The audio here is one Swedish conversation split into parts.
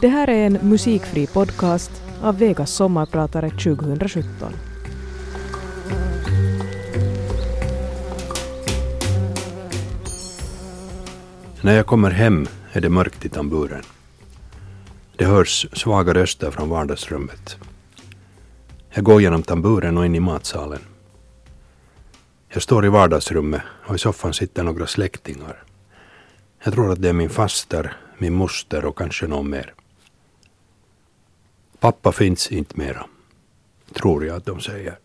Det här är en musikfri podcast av Vegas sommarpratare 2017. När jag kommer hem är det mörkt i tamburen. Det hörs svaga röster från vardagsrummet. Jag går genom tamburen och in i matsalen. Jag står i vardagsrummet och i soffan sitter några släktingar. Jag tror att det är min faster, min moster och kanske någon mer. Pappa finns inte mera, tror jag att de säger.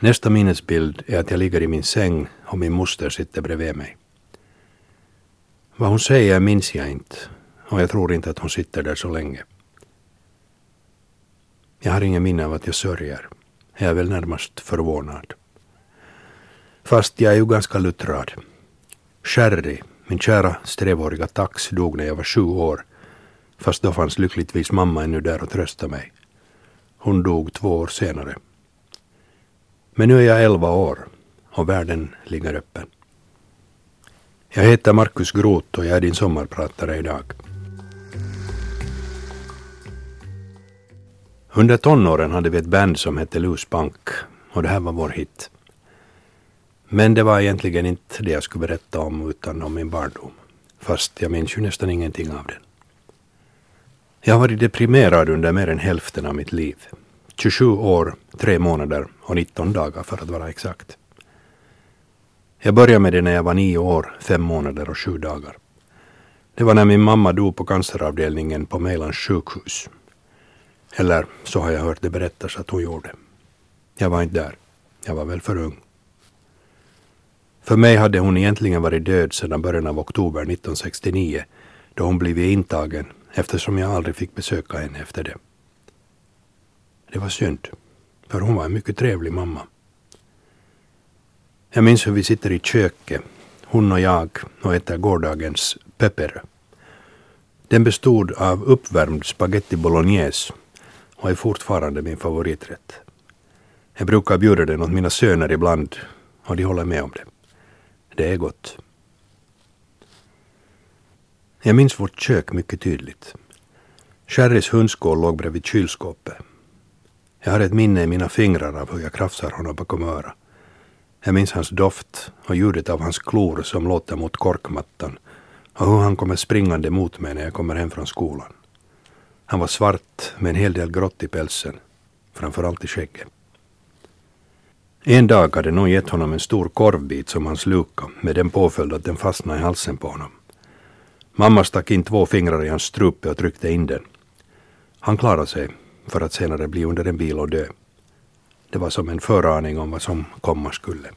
Nästa minnesbild är att jag ligger i min säng och min moster sitter bredvid mig. Vad hon säger minns jag inte och jag tror inte att hon sitter där så länge. Jag har ingen minne av att jag sörjer. Jag är väl närmast förvånad. Fast jag är ju ganska luttrad. Sherry, min kära strävåriga tax, dog när jag var sju år. Fast då fanns lyckligtvis mamma ännu där och tröstade mig. Hon dog två år senare. Men nu är jag elva år och världen ligger öppen. Jag heter Markus Groth och jag är din sommarpratare idag. Under tonåren hade vi ett band som hette Loose Bank och det här var vår hit. Men det var egentligen inte det jag skulle berätta om utan om min barndom. Fast jag minns ju nästan ingenting av den. Jag har varit deprimerad under mer än hälften av mitt liv. 27 år, 3 månader och 19 dagar för att vara exakt. Jag började med det när jag var 9 år, 5 månader och 7 dagar. Det var när min mamma dog på canceravdelningen på Mejlans sjukhus. Eller så har jag hört det berättas att hon gjorde. Jag var inte där. Jag var väl för ung. För mig hade hon egentligen varit död sedan början av oktober 1969 då hon blivit intagen eftersom jag aldrig fick besöka henne efter det. Det var synd, för hon var en mycket trevlig mamma. Jag minns hur vi sitter i köket, hon och jag, och äter gårdagens pepper. Den bestod av uppvärmd spaghetti bolognese och är fortfarande min favoriträtt. Jag brukar bjuda den åt mina söner ibland och de håller med om det. Det är gott. Jag minns vårt kök mycket tydligt. Sherrys hundskål låg bredvid kylskåpet. Jag har ett minne i mina fingrar av hur jag krafsar honom bakom örat. Jag minns hans doft och ljudet av hans klor som låter mot korkmattan och hur han kommer springande mot mig när jag kommer hem från skolan. Han var svart med en hel del grått i pälsen, framförallt i skägget. En dag hade någon gett honom en stor korvbit som han slukade med den påföljd att den fastnade i halsen på honom. Mamma stack in två fingrar i hans strupe och tryckte in den. Han klarade sig för att senare bli under en bil och dö. Det var som en föraning om vad som komma skulle.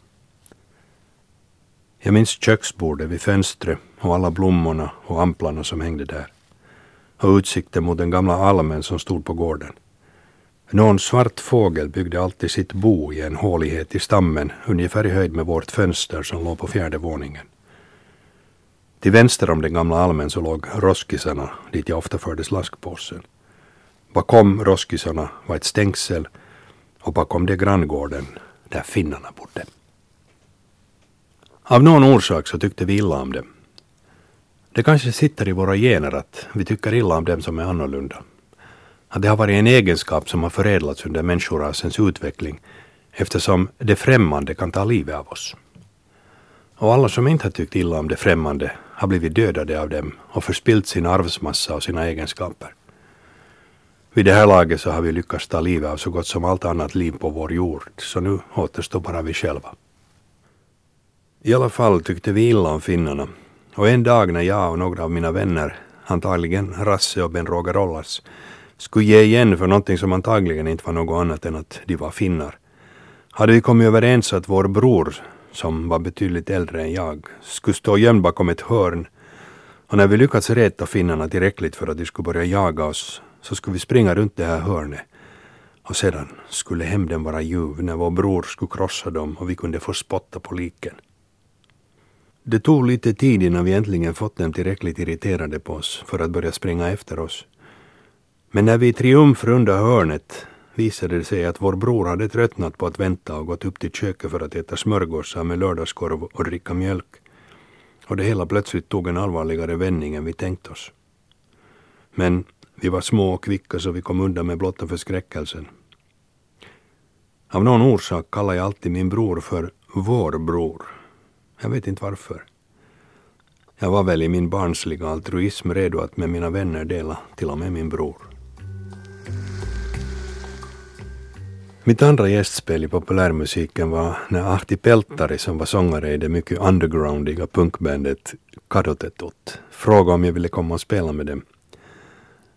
Jag minns köksbordet vid fönstret och alla blommorna och amplarna som hängde där. Och utsikten mot den gamla almen som stod på gården. Någon svart fågel byggde alltid sitt bo i en hålighet i stammen ungefär i höjd med vårt fönster som låg på fjärde våningen. Till vänster om den gamla almen så låg roskisarna dit jag ofta förde slaskpåsen. Bakom roskisarna var ett stängsel och bakom det granngården där finnarna bodde. Av någon orsak så tyckte vi illa om dem. Det kanske sitter i våra gener att vi tycker illa om dem som är annorlunda. Att det har varit en egenskap som har förädlats under människorasens utveckling eftersom det främmande kan ta livet av oss. Och alla som inte har tyckt illa om det främmande har blivit dödade av dem och förspilt sin arvsmassa och sina egenskaper. Vid det här laget så har vi lyckats ta livet av så gott som allt annat liv på vår jord, så nu återstår bara vi själva. I alla fall tyckte vi illa om finnarna, och en dag när jag och några av mina vänner, antagligen Rasse och Ben-Roger Rollas, skulle ge igen för någonting som antagligen inte var något annat än att de var finnar, hade vi kommit överens att vår bror, som var betydligt äldre än jag, skulle stå gömd bakom ett hörn och när vi lyckats reta finnarna tillräckligt för att de skulle börja jaga oss så skulle vi springa runt det här hörnet och sedan skulle hämnden vara ljuv när vår bror skulle krossa dem och vi kunde få spotta på liken. Det tog lite tid innan vi äntligen fått dem tillräckligt irriterade på oss för att börja springa efter oss. Men när vi i triumf runda hörnet visade det sig att vår bror hade tröttnat på att vänta och gått upp till köket för att äta smörgåsar med lördagskorv och dricka mjölk. Och det hela plötsligt tog en allvarligare vändning än vi tänkt oss. Men vi var små och kvicka så vi kom undan med blotta förskräckelsen. Av någon orsak kallar jag alltid min bror för vår bror. Jag vet inte varför. Jag var väl i min barnsliga altruism redo att med mina vänner dela till och med min bror. Mitt andra gästspel i populärmusiken var när Ahti Peltari som var sångare i det mycket undergroundiga punkbandet Kadotetot frågade om jag ville komma och spela med dem.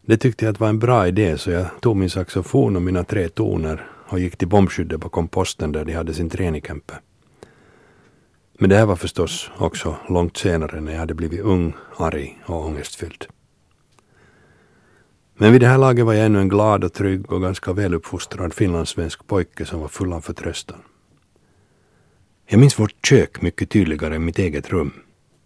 Det tyckte jag att var en bra idé så jag tog min saxofon och mina tre toner och gick till bombskyddet på komposten där de hade sin träningskämpe. Men det här var förstås också långt senare när jag hade blivit ung, arg och ångestfylld. Men vid det här laget var jag ännu en glad och trygg och ganska väluppfostrad finlandssvensk pojke som var full av förtröstan. Jag minns vårt kök mycket tydligare än mitt eget rum.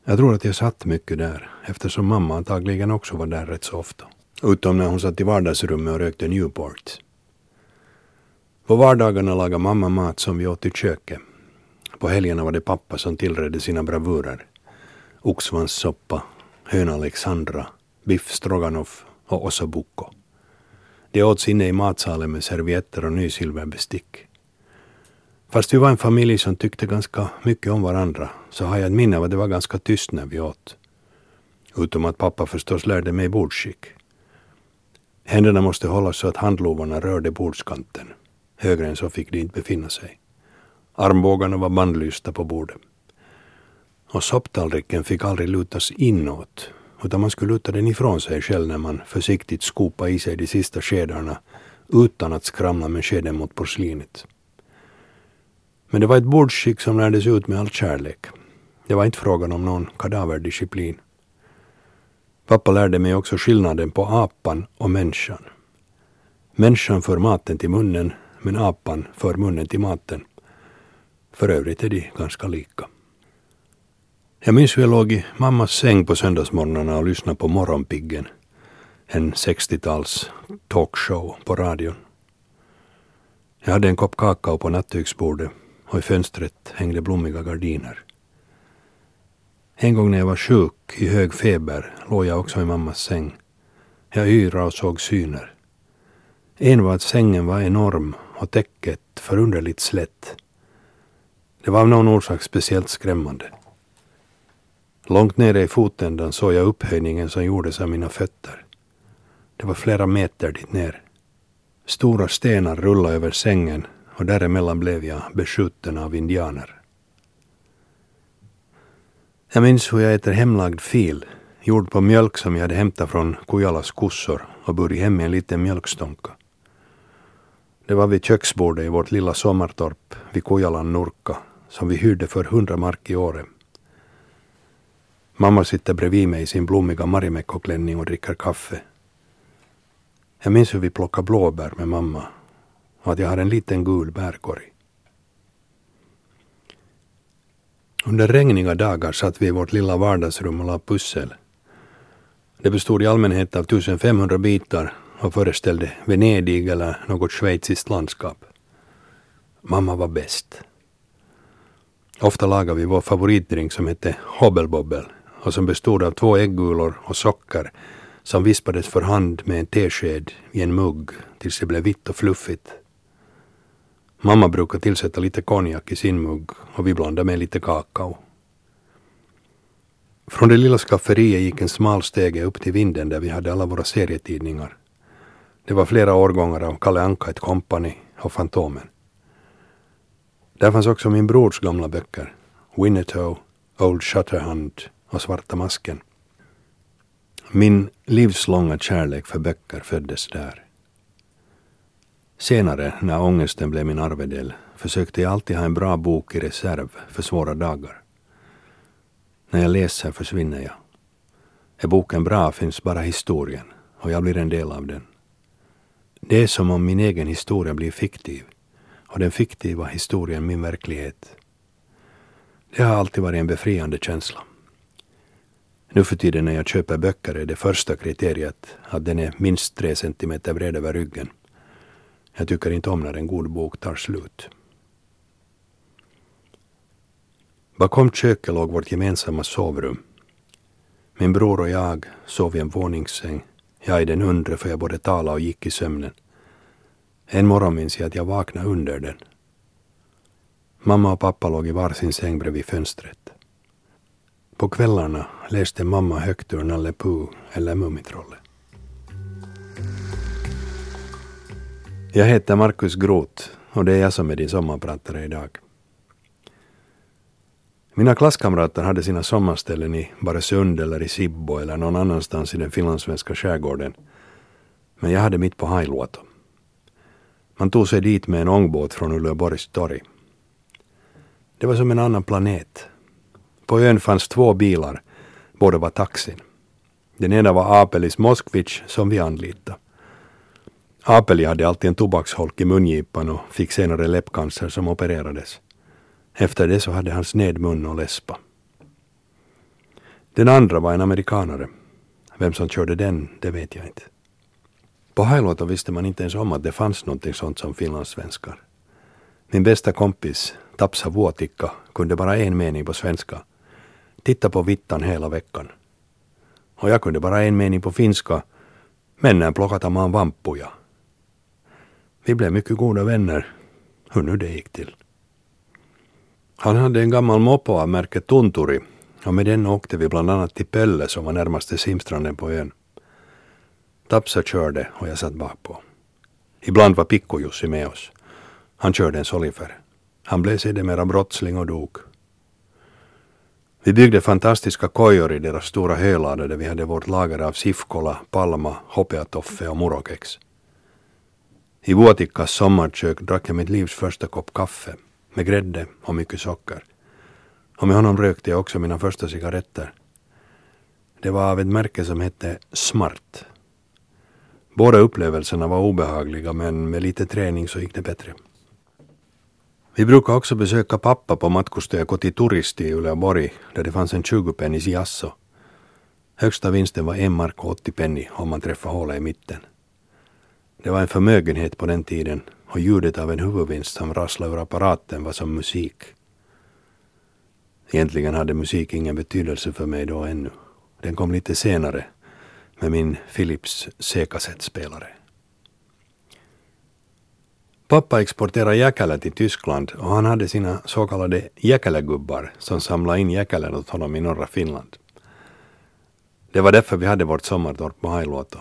Jag tror att jag satt mycket där eftersom mamma antagligen också var där rätt så ofta. Utom när hon satt i vardagsrummet och rökte Newport. På vardagarna lagade mamma mat som vi åt i köket. På helgerna var det pappa som tillredde sina bravurer. Oxsvanssoppa, höna Alexandra, biff stroganoff och ossobuco. Det åts inne i matsalen med servietter och nysilverbestick. Fast vi var en familj som tyckte ganska mycket om varandra så har jag ett minne av att det var ganska tyst när vi åt. Utom att pappa förstås lärde mig bordskick. Händerna måste hållas så att handlovarna rörde bordskanten. Högre än så fick de inte befinna sig. Armbågarna var bandlysta på bordet. Och sopptallriken fick aldrig lutas inåt utan man skulle luta den ifrån sig själv när man försiktigt skopa i sig de sista skedarna utan att skramla med skeden mot porslinet. Men det var ett bordsskick som lärdes ut med all kärlek. Det var inte frågan om någon kadaverdisciplin. Pappa lärde mig också skillnaden på apan och människan. Människan för maten till munnen, men apan för munnen till maten. För övrigt är de ganska lika. Jag minns hur jag låg i mammas säng på söndagsmorgnarna och lyssnade på Morgonpiggen. En 60-tals talkshow på radion. Jag hade en kopp kakao på nattduksbordet och i fönstret hängde blommiga gardiner. En gång när jag var sjuk i hög feber låg jag också i mammas säng. Jag yrade och såg syner. En var att sängen var enorm och täcket förunderligt slätt. Det var av någon orsak speciellt skrämmande. Långt nere i fotändan såg jag upphöjningen som gjordes av mina fötter. Det var flera meter dit ner. Stora stenar rullade över sängen och däremellan blev jag beskjuten av indianer. Jag minns hur jag äter hemlagd fil, gjord på mjölk som jag hade hämtat från Kujalas kossor och burit hem i en liten mjölkstånka. Det var vid köksbordet i vårt lilla sommartorp vid Kujalan Nurka som vi hyrde för hundra mark i året. Mamma sitter bredvid mig i sin blommiga Marimekko-klänning och dricker kaffe. Jag minns hur vi plockade blåbär med mamma och att jag har en liten gul bärkorg. Under regniga dagar satt vi i vårt lilla vardagsrum och la pussel. Det bestod i allmänhet av 1500 bitar och föreställde Venedig eller något schweiziskt landskap. Mamma var bäst. Ofta lagade vi vår favoritdrink som hette Hobbelbobbel och som bestod av två äggulor och socker som vispades för hand med en tesked i en mugg tills det blev vitt och fluffigt. Mamma brukade tillsätta lite konjak i sin mugg och vi blandade med lite kakao. Från det lilla skafferiet gick en smal stege upp till vinden där vi hade alla våra serietidningar. Det var flera årgångar av Kalle Anka ett kompani och Fantomen. Där fanns också min brors gamla böcker. Winnetou, Old Shatterhand och Svarta masken. Min livslånga kärlek för böcker föddes där. Senare, när ångesten blev min arvedel, försökte jag alltid ha en bra bok i reserv för svåra dagar. När jag läser försvinner jag. Är boken bra finns bara historien och jag blir en del av den. Det är som om min egen historia blir fiktiv och den fiktiva historien min verklighet. Det har alltid varit en befriande känsla. Nu för tiden när jag köper böcker är det första kriteriet att den är minst tre centimeter bred över ryggen. Jag tycker inte om när en god bok tar slut. Bakom köket låg vårt gemensamma sovrum. Min bror och jag sov i en våningssäng Jag i den undre för jag både talade och gick i sömnen. En morgon minns jag att jag vaknade under den. Mamma och pappa låg i varsin säng bredvid fönstret. På kvällarna läste mamma högt ur Nalle Puh eller Mumintrollet. Jag heter Markus Groth och det är jag som är din sommarpratare idag. Mina klasskamrater hade sina sommarställen i Baresund eller i Sibbo eller någon annanstans i den finlandssvenska skärgården. Men jag hade mitt på Hailuoto. Man tog sig dit med en ångbåt från Uleåborgs torg. Det var som en annan planet. På ön fanns två bilar, båda var taxin. Den ena var Apelis Moskvich som vi anlitade. Apeli hade alltid en tobaksholk i mungipan och fick senare läppcancer som opererades. Efter det så hade han sned mun och läspa. Den andra var en amerikanare. Vem som körde den, det vet jag inte. På Hailuoto visste man inte ens om att det fanns någonting sånt som finlandssvenskar. Min bästa kompis, Tapsa Vuotikka, kunde bara en mening på svenska. Titta på vittan hela veckan. Och jag kunde bara en mening på finska. Männen plockade man vampuja. Vi blev mycket goda vänner, hur nu det gick till. Han hade en gammal mopo av märket Tunturi och med den åkte vi bland annat till Pelle som var närmaste simstranden på ön. Tapsa körde och jag satt bakpå. Ibland var Pikko-Jussi med oss. Han körde en Solifer. Han blev sedermera brottsling och dog. Vi byggde fantastiska kojor i deras stora hölade där vi hade vårt lager av sifkola, palma, hopeatoffe och murokex. I Vuotikkas sommarkök drack jag mitt livs första kopp kaffe med grädde och mycket socker. Och med honom rökte jag också mina första cigaretter. Det var av ett märke som hette Smart. Båda upplevelserna var obehagliga men med lite träning så gick det bättre. Vi brukade också besöka pappa på matkustöja Koti Turisti i Uleåborg där det fanns en 20-pennis jasso. Högsta vinsten var en mark och 80 penny om man träffade hålet i mitten. Det var en förmögenhet på den tiden och ljudet av en huvudvinst som rasslade ur apparaten var som musik. Egentligen hade musik ingen betydelse för mig då ännu. Den kom lite senare med min Philips C-kassettspelare. Pappa exporterade jäkälä till Tyskland och han hade sina så kallade jäkälägubbar som samlade in jäkälän åt honom i norra Finland. Det var därför vi hade vårt sommartorp på Hailuoto.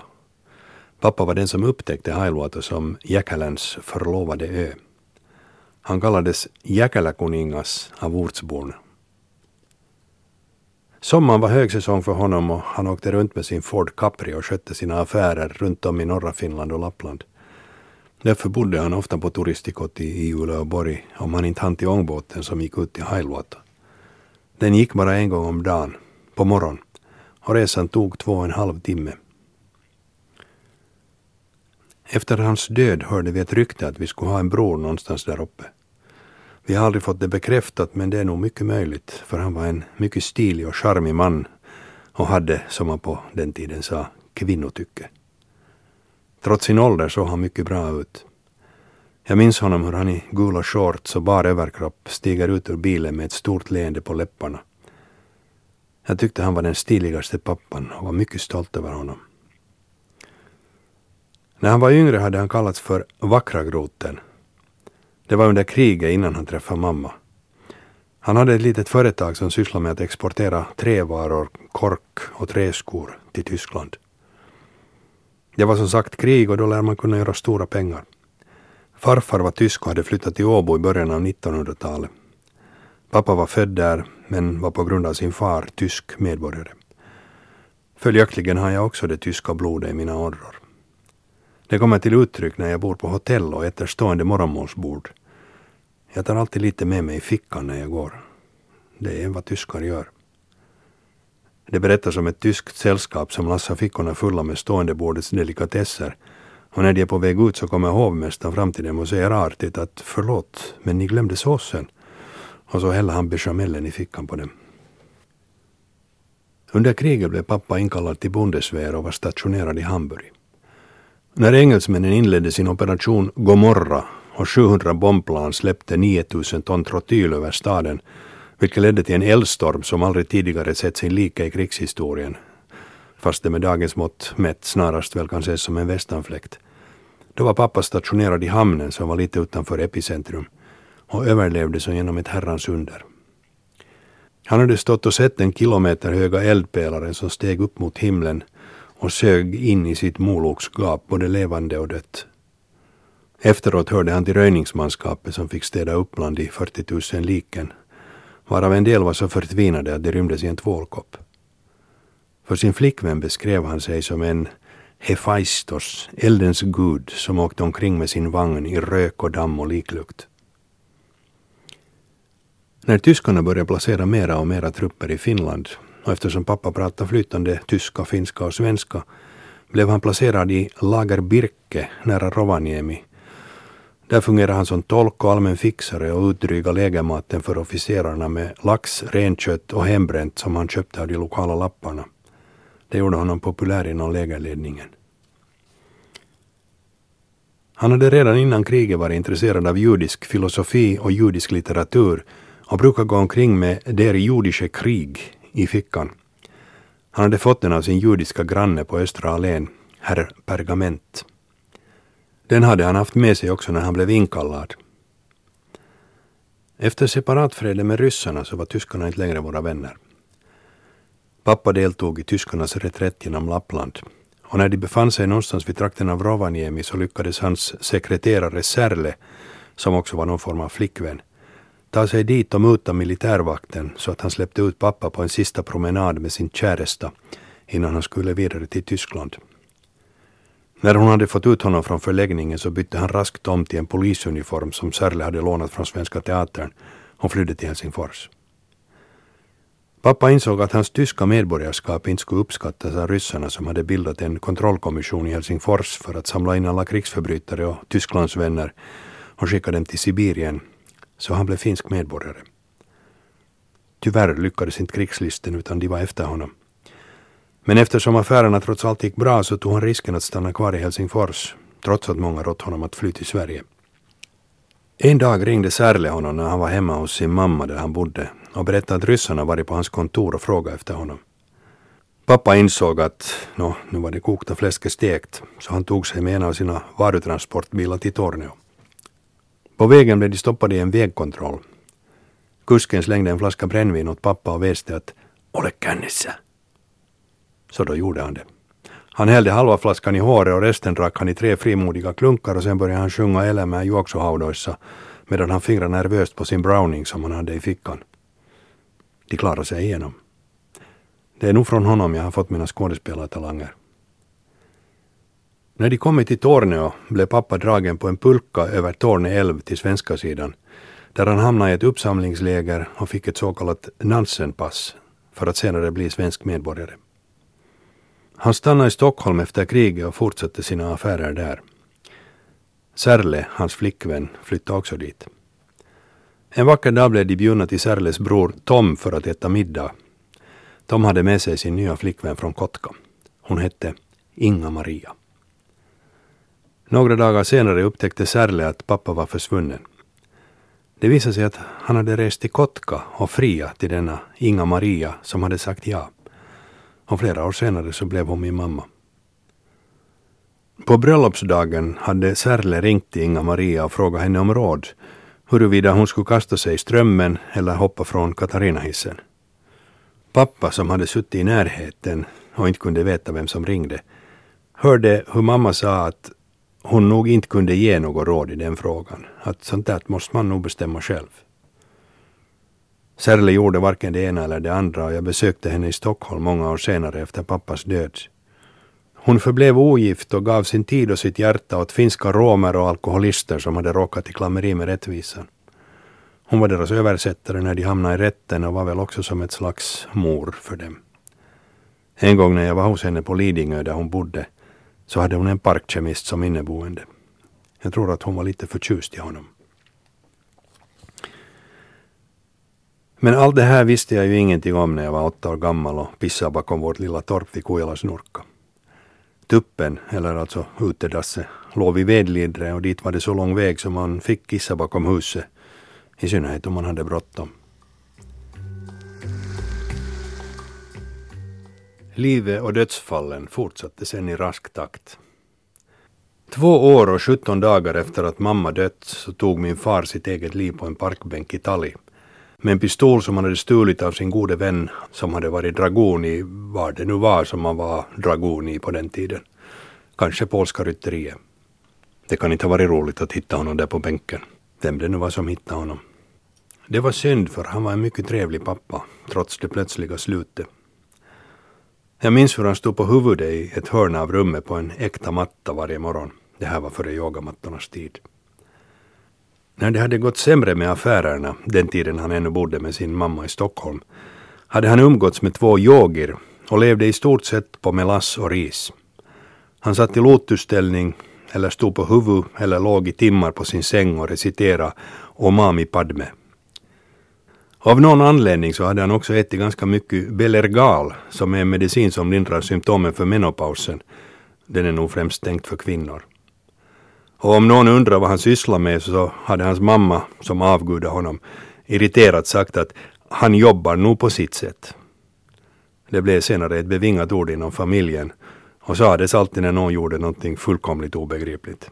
Pappa var den som upptäckte Hailuoto som Jäkäläns förlovade ö. Han kallades Jäkäläkuningas av ortsborna. Sommaren var högsäsong för honom och han åkte runt med sin Ford Capri och skötte sina affärer runt om i norra Finland och Lappland. Därför bodde han ofta på turistikot i Uleåborg om han inte hann till ångbåten som gick ut till Hailuoto. Den gick bara en gång om dagen, på morgonen, och resan tog två och en halv timme. Efter hans död hörde vi ett rykte att vi skulle ha en bror någonstans där uppe. Vi har aldrig fått det bekräftat men det är nog mycket möjligt för han var en mycket stilig och charmig man och hade, som man på den tiden sa, kvinnotycke. Trots sin ålder såg han mycket bra ut. Jag minns honom hur han i gula shorts och bar överkropp stiger ut ur bilen med ett stort leende på läpparna. Jag tyckte han var den stiligaste pappan och var mycket stolt över honom. När han var yngre hade han kallats för Vackra groten. Det var under kriget innan han träffade mamma. Han hade ett litet företag som sysslade med att exportera trävaror, kork och träskor till Tyskland. Det var som sagt krig och då lär man kunna göra stora pengar. Farfar var tysk och hade flyttat till Åbo i början av 1900-talet. Pappa var född där men var på grund av sin far tysk medborgare. Följaktligen har jag också det tyska blodet i mina ådror. Det kommer till uttryck när jag bor på hotell och äter stående morgonmålsbord. Jag tar alltid lite med mig i fickan när jag går. Det är vad tyskar gör. Det berättas om ett tyskt sällskap som lassar fickorna fulla med ståendebordets delikatesser och när de är på väg ut så kommer hovmästaren fram till dem och säger artigt att förlåt, men ni glömde såsen. Och så häller han bechamelen i fickan på dem. Under kriget blev pappa inkallad till Bundeswehr och var stationerad i Hamburg. När engelsmännen inledde sin operation Gomorra och 700 bombplan släppte 9000 ton trotyl över staden, vilket ledde till en eldstorm som aldrig tidigare sett sin like i krigshistorien, fast det med dagens mått mätt snarast väl kan ses som en västanfläkt. Då var pappa stationerad i hamnen som var lite utanför epicentrum och överlevde som genom ett herrans under. Han hade stått och sett den kilometer höga eldpelaren som steg upp mot himlen och sög in i sitt moloksgap både levande och dött. Efteråt hörde han till röjningsmanskapet som fick städa upp bland de 40 000 liken, varav en del var så förtvinade att de rymdes i en tvålkopp. För sin flickvän beskrev han sig som en Hefaistos, eldens gud, som åkte omkring med sin vagn i rök och damm och liklukt. När tyskarna började placera mera och mera trupper i Finland och eftersom pappa pratade flytande tyska, finska och svenska blev han placerad i Lager Birke nära Rovaniemi. Där fungerade han som tolk och allmän fixare och utdryga lägermaten för officerarna med lax, renkött och hembränt som han köpte av de lokala lapparna. Det gjorde honom populär inom lägerledningen. Han hade redan innan kriget varit intresserad av judisk filosofi och judisk litteratur och brukade gå omkring med Der judische Krieg i fickan. Han hade fått den av sin judiska granne på Östra allén, herr Pergament. Den hade han haft med sig också när han blev inkallad. Efter separatfreden med ryssarna så var tyskarna inte längre våra vänner. Pappa deltog i tyskarnas reträtt genom Lappland och när de befann sig någonstans vid trakten av Rovaniemi så lyckades hans sekreterare Särle, som också var någon form av flickvän, ta sig dit och muta militärvakten så att han släppte ut pappa på en sista promenad med sin käresta innan han skulle vidare till Tyskland. När hon hade fått ut honom från förläggningen så bytte han raskt om till en polisuniform som Sörle hade lånat från Svenska Teatern och flydde till Helsingfors. Pappa insåg att hans tyska medborgarskap inte skulle uppskattas av ryssarna som hade bildat en kontrollkommission i Helsingfors för att samla in alla krigsförbrytare och Tysklands vänner och skicka dem till Sibirien, så han blev finsk medborgare. Tyvärr lyckades inte krigslisten utan de var efter honom. Men eftersom affärerna trots allt gick bra så tog han risken att stanna kvar i Helsingfors, trots att många rått honom att fly till Sverige. En dag ringde Särle honom när han var hemma hos sin mamma där han bodde och berättade att ryssarna varit på hans kontor och frågat efter honom. Pappa insåg att nå, nu var det kokta fläsket stekt, så han tog sig med en av sina varutransportbilar till Torneo. På vägen blev de stoppade i en vägkontroll. Kusken slängde en flaska brännvin åt pappa och väste att ”Ole kännissä”. Så då gjorde han det. Han hällde halva flaskan i håret och resten drack han i tre frimodiga klunkar och sen började han sjunga Elämää juoksuhaudoissa medan han fingrade nervöst på sin browning som han hade i fickan. De klarade sig igenom. Det är nog från honom jag har fått mina skådespelartalanger. När de kommit till Torneå blev pappa dragen på en pulka över Torne älv till svenska sidan, där han hamnade i ett uppsamlingsläger och fick ett så kallat nansenpass för att senare bli svensk medborgare. Han stannade i Stockholm efter kriget och fortsatte sina affärer där. Särle, hans flickvän, flyttade också dit. En vacker dag blev de bjudna till Särles bror Tom för att äta middag. Tom hade med sig sin nya flickvän från Kotka. Hon hette Inga-Maria. Några dagar senare upptäckte Särle att pappa var försvunnen. Det visade sig att han hade rest till Kotka och fria till denna Inga-Maria som hade sagt ja. Och flera år senare så blev hon min mamma. På bröllopsdagen hade Särle ringt till Inga-Maria och frågat henne om råd huruvida hon skulle kasta sig i strömmen eller hoppa från Katarinahissen. Pappa, som hade suttit i närheten och inte kunde veta vem som ringde, hörde hur mamma sa att hon nog inte kunde ge något råd i den frågan. Att sånt där måste man nog bestämma själv. Särle gjorde varken det ena eller det andra och jag besökte henne i Stockholm många år senare efter pappas död. Hon förblev ogift och gav sin tid och sitt hjärta åt finska romer och alkoholister som hade råkat i klammeri med rättvisan. Hon var deras översättare när de hamnade i rätten och var väl också som ett slags mor för dem. En gång när jag var hos henne på Lidingö där hon bodde så hade hon en parkkemist som inneboende. Jag tror att hon var lite förtjust i honom. Men allt det här visste jag ju ingenting om när jag var åtta år gammal och pissade bakom vårt lilla torp vid Kujalas nurka. Tuppen, eller alltså utedasset, låg vid vedlidre och dit var det så lång väg som man fick kissa bakom huset. I synnerhet om man hade bråttom. Livet och dödsfallen fortsatte sen i rask takt. Två år och 17 dagar efter att mamma dött så tog min far sitt eget liv på en parkbänk i Tali. Med en pistol som han hade stulit av sin gode vän som hade varit dragon i vad det nu var som man var dragon i på den tiden. Kanske polska rytteriet. Det kan inte ha varit roligt att hitta honom där på bänken. Vem det nu var som hittade honom. Det var synd för han var en mycket trevlig pappa, trots det plötsliga slutet. Jag minns hur han stod på huvudet i ett hörn av rummet på en äkta matta varje morgon. Det här var före yogamattornas tid. När det hade gått sämre med affärerna, den tiden han ännu bodde med sin mamma i Stockholm, hade han umgåtts med två yogir och levde i stort sett på melass och ris. Han satt i lotusställning eller stod på huvud eller låg i timmar på sin säng och reciterade Omami Padme. Av någon anledning så hade han också ätit ganska mycket Belergal som är en medicin som lindrar symptomen för menopausen. Den är nog främst tänkt för kvinnor. Och om någon undrar vad han sysslar med så hade hans mamma, som avgudade honom, irriterat sagt att han jobbar nog på sitt sätt. Det blev senare ett bevingat ord inom familjen och sades alltid när någon gjorde någonting fullkomligt obegripligt.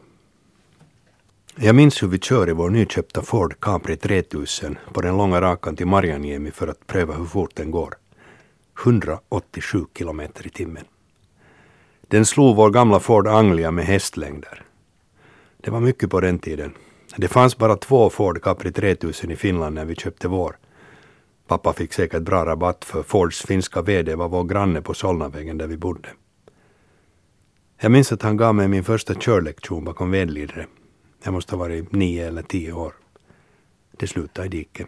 Jag minns hur vi kör i vår nyköpta Ford Capri 3000 på den långa rakan till Marjaniemi för att pröva hur fort den går. 187 kilometer i timmen. Den slog vår gamla Ford Anglia med hästlängder. Det var mycket på den tiden. Det fanns bara två Ford Capri 3000 i Finland när vi köpte vår. Pappa fick säkert bra rabatt för Fords finska VD var vår granne på Solnavägen där vi bodde. Jag minns att han gav mig min första körlektion bakom vedlidre. Jag måste ha varit nio eller tio år. Det slutade i diket.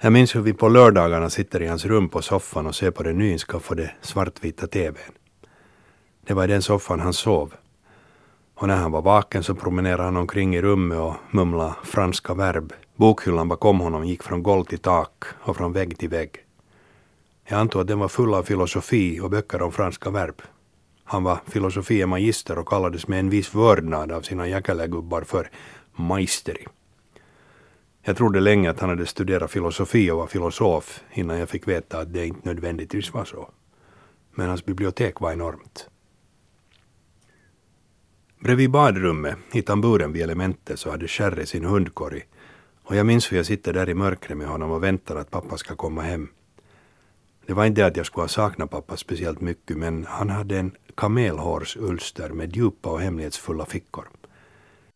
Jag minns hur vi på lördagarna sitter i hans rum på soffan och ser på den nyinskaffade svartvita TVn. Det var i den soffan han sov. Och när han var vaken så promenerade han omkring i rummet och mumlade franska verb. Bokhyllan bakom honom gick från golv till tak och från vägg till vägg. Jag antog att den var full av filosofi och böcker om franska verb. Han var filosofie magister och kallades med en viss vördnad av sina jäkelegubbar för maisteri. Jag trodde länge att han hade studerat filosofi och var filosof innan jag fick veta att det inte nödvändigtvis var så. Men hans bibliotek var enormt. Bredvid badrummet, i tamburen vid elementet, så hade Sherry sin hundkorg och jag minns hur jag sitter där i mörkret med honom och väntar att pappa ska komma hem. Det var inte det att jag skulle ha saknat pappa speciellt mycket men han hade en kamelhårsulster med djupa och hemlighetsfulla fickor.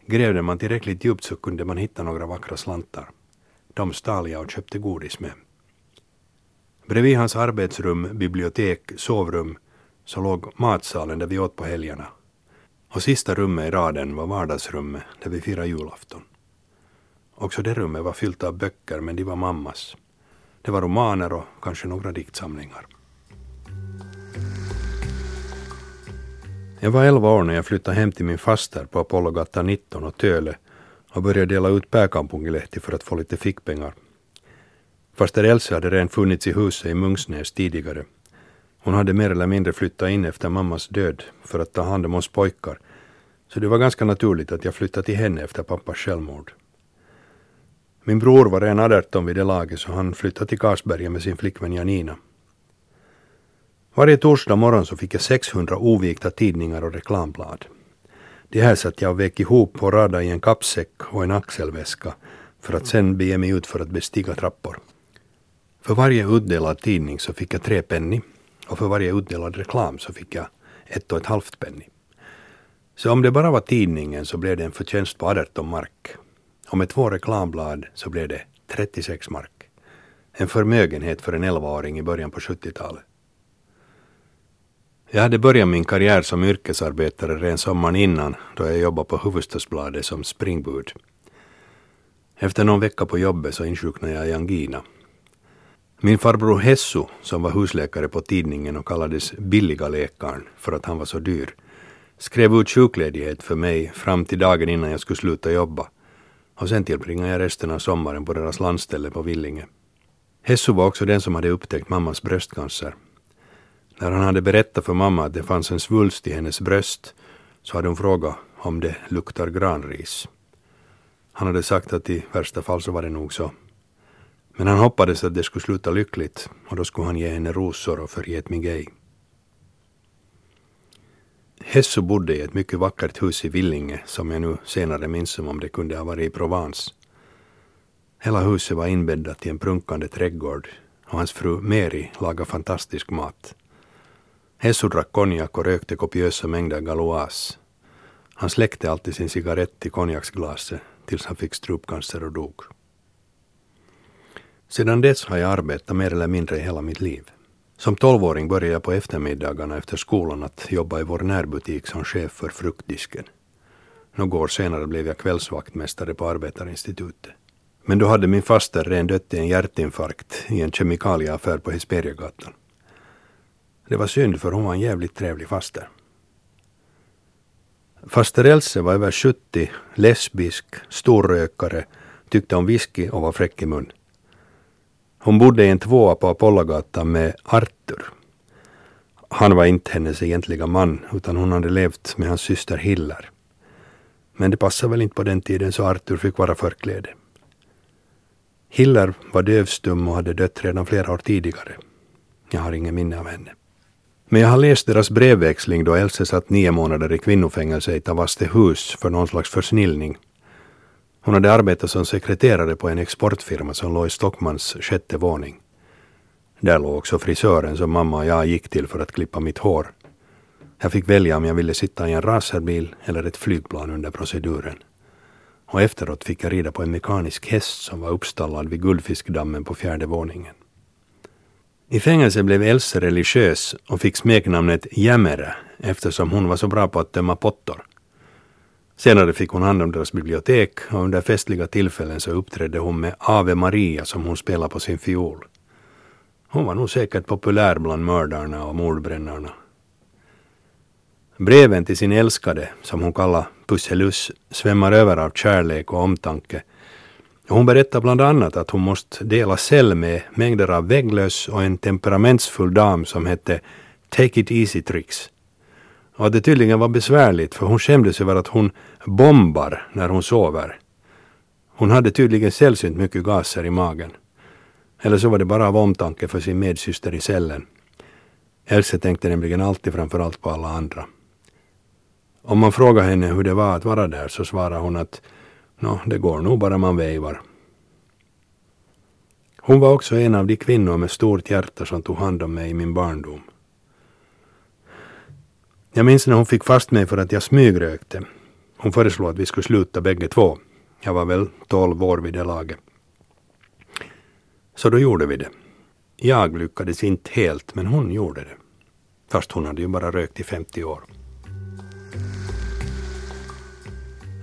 Grävde man tillräckligt djupt så kunde man hitta några vackra slantar. De stal jag och köpte godis med. Bredvid hans arbetsrum, bibliotek, sovrum så låg matsalen där vi åt på helgerna. Och sista rummet i raden var vardagsrummet där vi firade julafton. Också det rummet var fyllt av böcker men de var mammas. Det var romaner och kanske några diktsamlingar. Jag var 11 år när jag flyttade hem till min faster på Apollogatan 19 och Töle och började dela ut pääkaupungilehti för att få lite fickpengar. Faster Else hade redan funnits i huset i Mungsnäs tidigare. Hon hade mer eller mindre flyttat in efter mammas död för att ta hand om oss pojkar, så det var ganska naturligt att jag flyttade till henne efter pappas självmord. Min bror var redan 18 vid det laget så han flyttade till Karsberga med sin flickvän Janina. Varje torsdag morgon så fick jag 600 ovikta tidningar och reklamblad. De här satt jag och vek ihop och radade i en kappsäck och en axelväska för att sen bege mig ut för att bestiga trappor. För varje utdelad tidning så fick jag tre penny och för varje utdelad reklam så fick jag ett och ett halvt penny. Så om det bara var tidningen så blev det en förtjänst på 18 mark. Och med två reklamblad så blev det 36 mark. En förmögenhet för en 11-åring i början på 70-talet. Jag hade börjat min karriär som yrkesarbetare redan sommaren innan då jag jobbade på Hufvudstadsbladet som springbud. Efter någon vecka på jobbet så insjuknade jag i angina. Min farbror Hessu, som var husläkare på tidningen och kallades Billiga läkaren för att han var så dyr, skrev ut sjukledighet för mig fram till dagen innan jag skulle sluta jobba och sen tillbringade jag resten av sommaren på deras landställe på Villinge. Hessu var också den som hade upptäckt mammas bröstcancer när han hade berättat för mamma att det fanns en svulst i hennes bröst så hade hon frågat om det luktar granris. Han hade sagt att i värsta fall så var det nog så. Men han hoppades att det skulle sluta lyckligt och då skulle han ge henne rosor och förgett mig ej. Hesso bodde i ett mycket vackert hus i Villinge som jag nu senare minns som om det kunde ha varit i Provence. Hela huset var inbäddat i en prunkande trädgård och hans fru Mary lagade fantastisk mat. Hesso drack konjak och rökte kopiösa mängder galoas. Han släckte alltid sin cigarett i konjaksglaset tills han fick strupcancer och dog. Sedan dess har jag arbetat mer eller mindre i hela mitt liv. Som tolvåring började jag på eftermiddagarna efter skolan att jobba i vår närbutik som chef för fruktdisken. Några år senare blev jag kvällsvaktmästare på Arbetarinstitutet. Men då hade min faster redan dött i en hjärtinfarkt i en kemikalieaffär på Hesperiagatan. Det var synd för hon var en jävligt trevlig faster. Faster Else var över 70, lesbisk, storrökare, tyckte om whisky och var fräck i mun. Hon bodde i en tvåa på Apollogatan med Arthur. Han var inte hennes egentliga man, utan hon hade levt med hans syster Hiller. Men det passade väl inte på den tiden så Arthur fick vara förkläde. Hiller var dövstum och hade dött redan flera år tidigare. Jag har ingen minne av henne. Men jag har läst deras brevväxling då Else satt nio månader i kvinnofängelse i Tavastehus för någon slags försnillning hon hade arbetat som sekreterare på en exportfirma som låg i Stockmans sjätte våning. Där låg också frisören som mamma och jag gick till för att klippa mitt hår. Jag fick välja om jag ville sitta i en racerbil eller ett flygplan under proceduren. Och efteråt fick jag rida på en mekanisk häst som var uppstallad vid Guldfiskdammen på fjärde våningen. I fängelse blev Else religiös och fick smeknamnet Jämere eftersom hon var så bra på att tömma pottor. Senare fick hon hand om deras bibliotek och under festliga tillfällen så uppträdde hon med Ave Maria som hon spelade på sin fiol. Hon var nog säkert populär bland mördarna och mordbrännarna. Breven till sin älskade, som hon kallade Pusselus, svämmar över av kärlek och omtanke. Hon berättar bland annat att hon måste dela cell med mängder av vägglöss och en temperamentsfull dam som hette Take It Easy Tricks och att det tydligen var besvärligt för hon skämdes över att hon bombar när hon sover. Hon hade tydligen sällsynt mycket gaser i magen. Eller så var det bara av omtanke för sin medsyster i cellen. Else tänkte nämligen alltid framförallt på alla andra. Om man frågar henne hur det var att vara där så svarar hon att Nå, det går nog bara man vejvar. Hon var också en av de kvinnor med stort hjärta som tog hand om mig i min barndom. Jag minns när hon fick fast mig för att jag smygrökte. Hon föreslog att vi skulle sluta bägge två. Jag var väl tolv år vid det laget. Så då gjorde vi det. Jag lyckades inte helt, men hon gjorde det. Fast hon hade ju bara rökt i 50 år.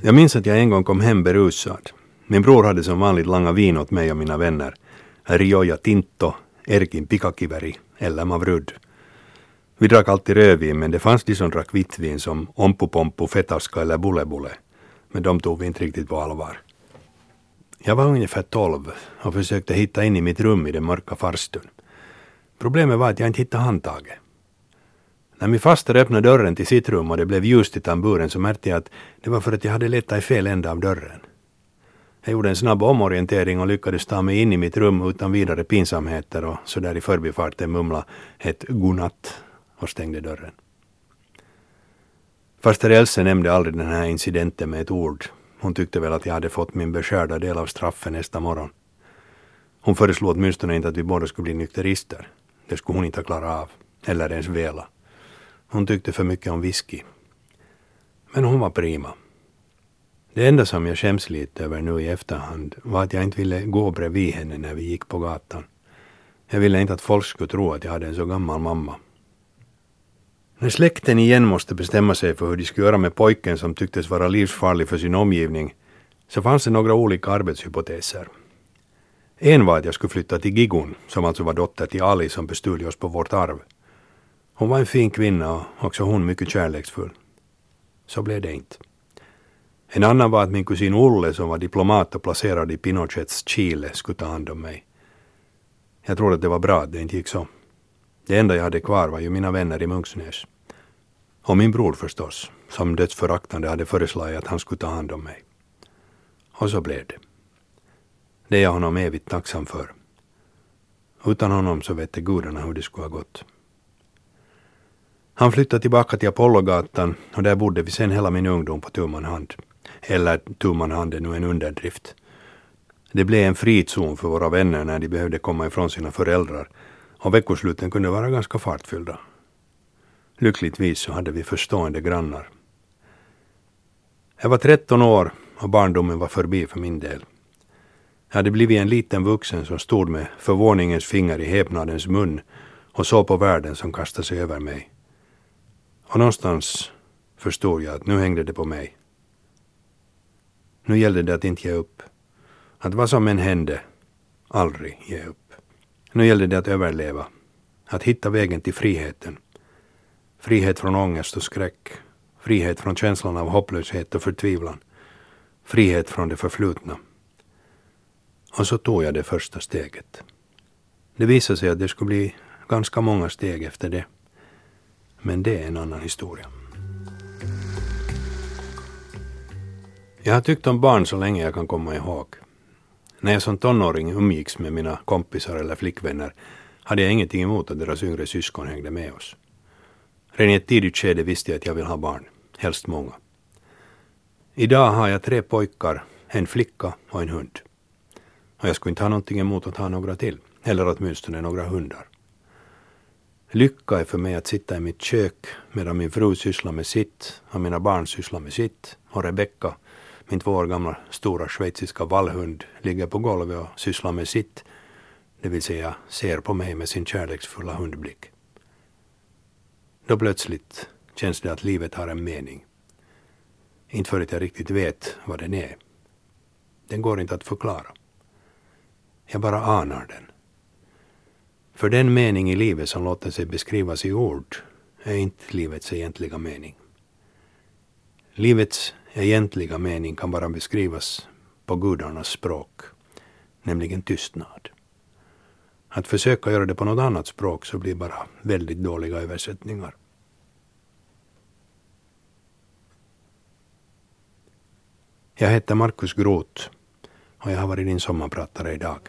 Jag minns att jag en gång kom hem berusad. Min bror hade som vanligt langat vin åt mig och mina vänner. Rioja Tinto, Erkin Pikakiveri eller Mavrud. Vi drack alltid rödvin men det fanns de som drack vitt vin som Ompu Fetaska eller Bulle Bulle. Men de tog vi inte riktigt på allvar. Jag var ungefär tolv och försökte hitta in i mitt rum i den mörka farstun. Problemet var att jag inte hittade handtaget. När min faster öppnade dörren till sitt rum och det blev ljust i tamburen så märkte jag att det var för att jag hade letat i fel ända av dörren. Jag gjorde en snabb omorientering och lyckades ta mig in i mitt rum utan vidare pinsamheter och sådär i förbifarten mumla ett godnatt och stängde dörren. Faster Else nämnde aldrig den här incidenten med ett ord. Hon tyckte väl att jag hade fått min beskärda del av straffen nästa morgon. Hon föreslog åtminstone inte att vi båda skulle bli nykterister. Det skulle hon inte ha klarat av, eller ens vela. Hon tyckte för mycket om whisky. Men hon var prima. Det enda som jag skäms lite över nu i efterhand var att jag inte ville gå bredvid henne när vi gick på gatan. Jag ville inte att folk skulle tro att jag hade en så gammal mamma. När släkten igen måste bestämma sig för hur de skulle göra med pojken som tycktes vara livsfarlig för sin omgivning så fanns det några olika arbetshypoteser. En var att jag skulle flytta till Gigun, som alltså var dotter till Ali som bestulde oss på vårt arv. Hon var en fin kvinna och också hon mycket kärleksfull. Så blev det inte. En annan var att min kusin Olle som var diplomat och placerad i Pinochets Chile skulle ta hand om mig. Jag trodde att det var bra att det inte gick så. Det enda jag hade kvar var ju mina vänner i Munksnäs. Och min bror förstås, som dödsföraktande hade föreslagit att han skulle ta hand om mig. Och så blev det. Det är jag honom evigt tacksam för. Utan honom så vette gudarna hur det skulle ha gått. Han flyttade tillbaka till Apollogatan och där bodde vi sen hela min ungdom på tu man hand. Eller tumman hand är nu en underdrift. Det blev en frizon för våra vänner när de behövde komma ifrån sina föräldrar och veckosluten kunde vara ganska fartfyllda. Lyckligtvis så hade vi förstående grannar. Jag var 13 år och barndomen var förbi för min del. Jag hade blivit en liten vuxen som stod med förvåningens finger i häpnadens mun och såg på världen som kastade sig över mig. Och någonstans förstod jag att nu hängde det på mig. Nu gällde det att inte ge upp. Att vad som än hände, aldrig ge upp. Nu gällde det att överleva. Att hitta vägen till friheten. Frihet från ångest och skräck. Frihet från känslan av hopplöshet och förtvivlan. Frihet från det förflutna. Och så tog jag det första steget. Det visade sig att det skulle bli ganska många steg efter det. Men det är en annan historia. Jag har tyckt om barn så länge jag kan komma ihåg. När jag som tonåring umgicks med mina kompisar eller flickvänner hade jag ingenting emot att deras yngre syskon hängde med oss. Redan i ett tidigt skede visste jag att jag vill ha barn, helst många. Idag har jag tre pojkar, en flicka och en hund. Och jag skulle inte ha någonting emot att ha några till, eller åtminstone några hundar. Lycka är för mig att sitta i mitt kök medan min fru sysslar med sitt och mina barn sysslar med sitt och Rebecka, min två år gamla stora schweiziska vallhund, ligger på golvet och sysslar med sitt, det vill säga ser på mig med sin kärleksfulla hundblick. Då plötsligt känns det att livet har en mening. Inte för att jag riktigt vet vad den är. Den går inte att förklara. Jag bara anar den. För den mening i livet som låter sig beskrivas i ord är inte livets egentliga mening. Livets egentliga mening kan bara beskrivas på gudarnas språk, nämligen tystnad. Att försöka göra det på något annat språk så blir bara väldigt dåliga översättningar. Jag heter Markus Groth och jag har varit din sommarpratare idag.